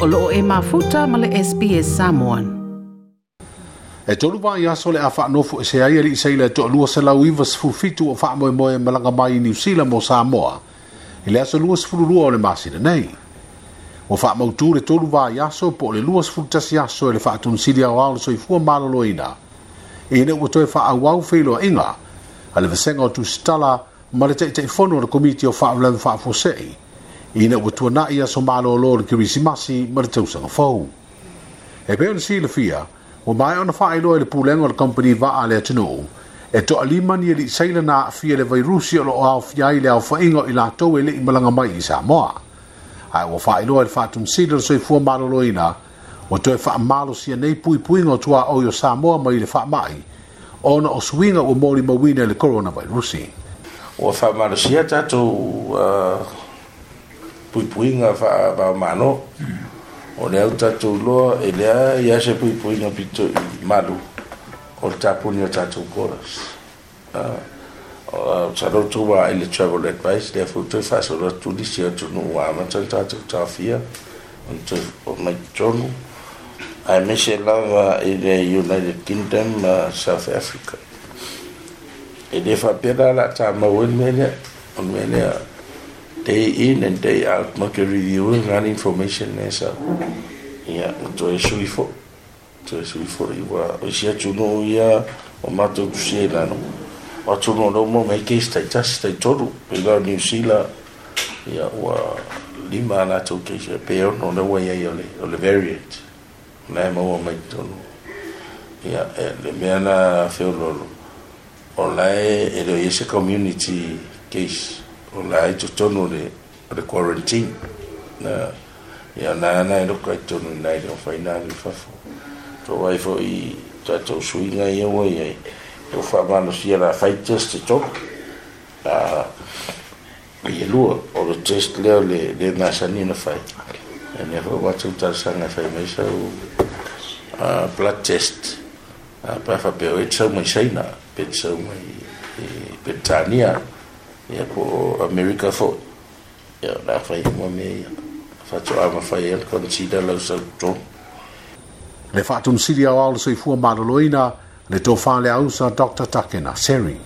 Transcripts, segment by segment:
o loo e mafuta ma le SPS Samoan. E tolu wā i aso le a nofu e se ai ali e i seila to alua se lau iwa sifu fitu o whaamoe moe malanga mai i New Zealand mo Samoa. I le aso lua sifu lua o le masina nei. O whaamautu le tolu wā i aso po le lua sifu tasi aso e le whaatun siri au au le soifua ina. E ina ua toe whaau au feilo inga. Ale vasenga o tu stala ma le teitei fono le komiti o whaamulan whaafosei. ina ua tuanaʻi aso malōlō o le kirisimasi ma le tausaga fou e pei ona silafia ua mae ona faailoa i le pulega o le kompani vaa a le atunuu e toʻalima ni e liʻisai lana aafia le vairusi o loo aofia ai le aofaʻiga i latou e leʻi malaga mai i samoa ae ua faailoa i le faatumasili o le soifua malōlōina ua toe faamalosia nei puipuiga o tuaoi o samoa mai le faamaʻi ona o suiga ua molimauina i le coronavairusi ua faamalosia tatou uh, puipuiga faamano o le au tatou iloa e lea ia se puipuiga pito i malu o le tapuni o tatou koras saloto ua ai le travel advice lea foi toe faasoloa tulisi atunuu amata le tatou tafia o maitotonu ae mese lava i le united kingdom ma south africa e lē faapea la la tamau ele mea lea o lumea lea day in and day out market reviewing run information eh, as a ya to is we for to is we for you are is ya to know ya o mato to see la no o to know no more make it stay just stay to do we go new sila ya wa lima na to ke she pe on oh, the way ya eh, ole ole variant na mo o make to no ya eh, le me na feo lo online e lo ese community case o la ai tonu le le quarantine na ya na na lo ka tonu na le final le fafo to wai fo i ta to sui na ye wo ye to fa ma no sia la fight test to e tok a i e o lo test le le le na sa ni na fai e ne ho wa tu ta sa na fai mai sa ah blood test a pa fa pe o e tsa mai sa ina pe tsa mai e pe tania Amerika Le fat un si all se fu Madeloina le to fa le aus a Dr. Taken a Seri.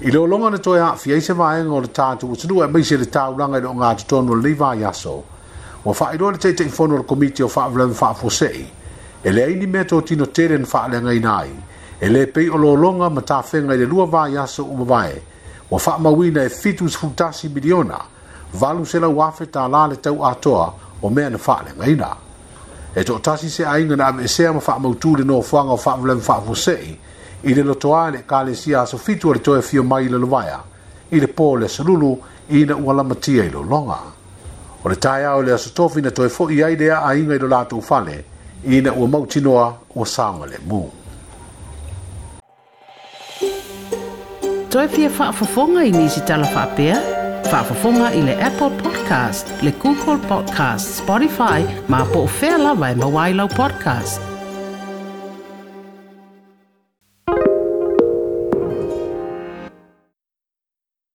I lo long an to a fi se va o le ta du e me se le ta lang o nga to no le va yaso. O fa do te te fo o komit o fa le fa fo se. E le ni meto ti no teren fa le nga nai. E le pe o lo longa ma ta fe le lua va yaso o vae. wa faa mawina e fitu sfutasi miliona valu sela wafe ta la le tau atoa o mea na faa le ngaina. E to tasi se ainga na ame esea ma faa mautu le noa fuanga o faa vle ma faa vosei i le lotoa le ka le si aso fitu ale toa fio mai le lovaya i le po le salulu i na uala matia i lo longa. O le tae au le asotofi na toa fo i aidea ainga i lo lato ufale i na ua mautinoa o saunga le muu. toi fia fofonga i nisi tala whaapea? Whaafafonga i le Apple Podcast, le Google Podcast, Spotify, ma po o whea lawa e mawailau podcast.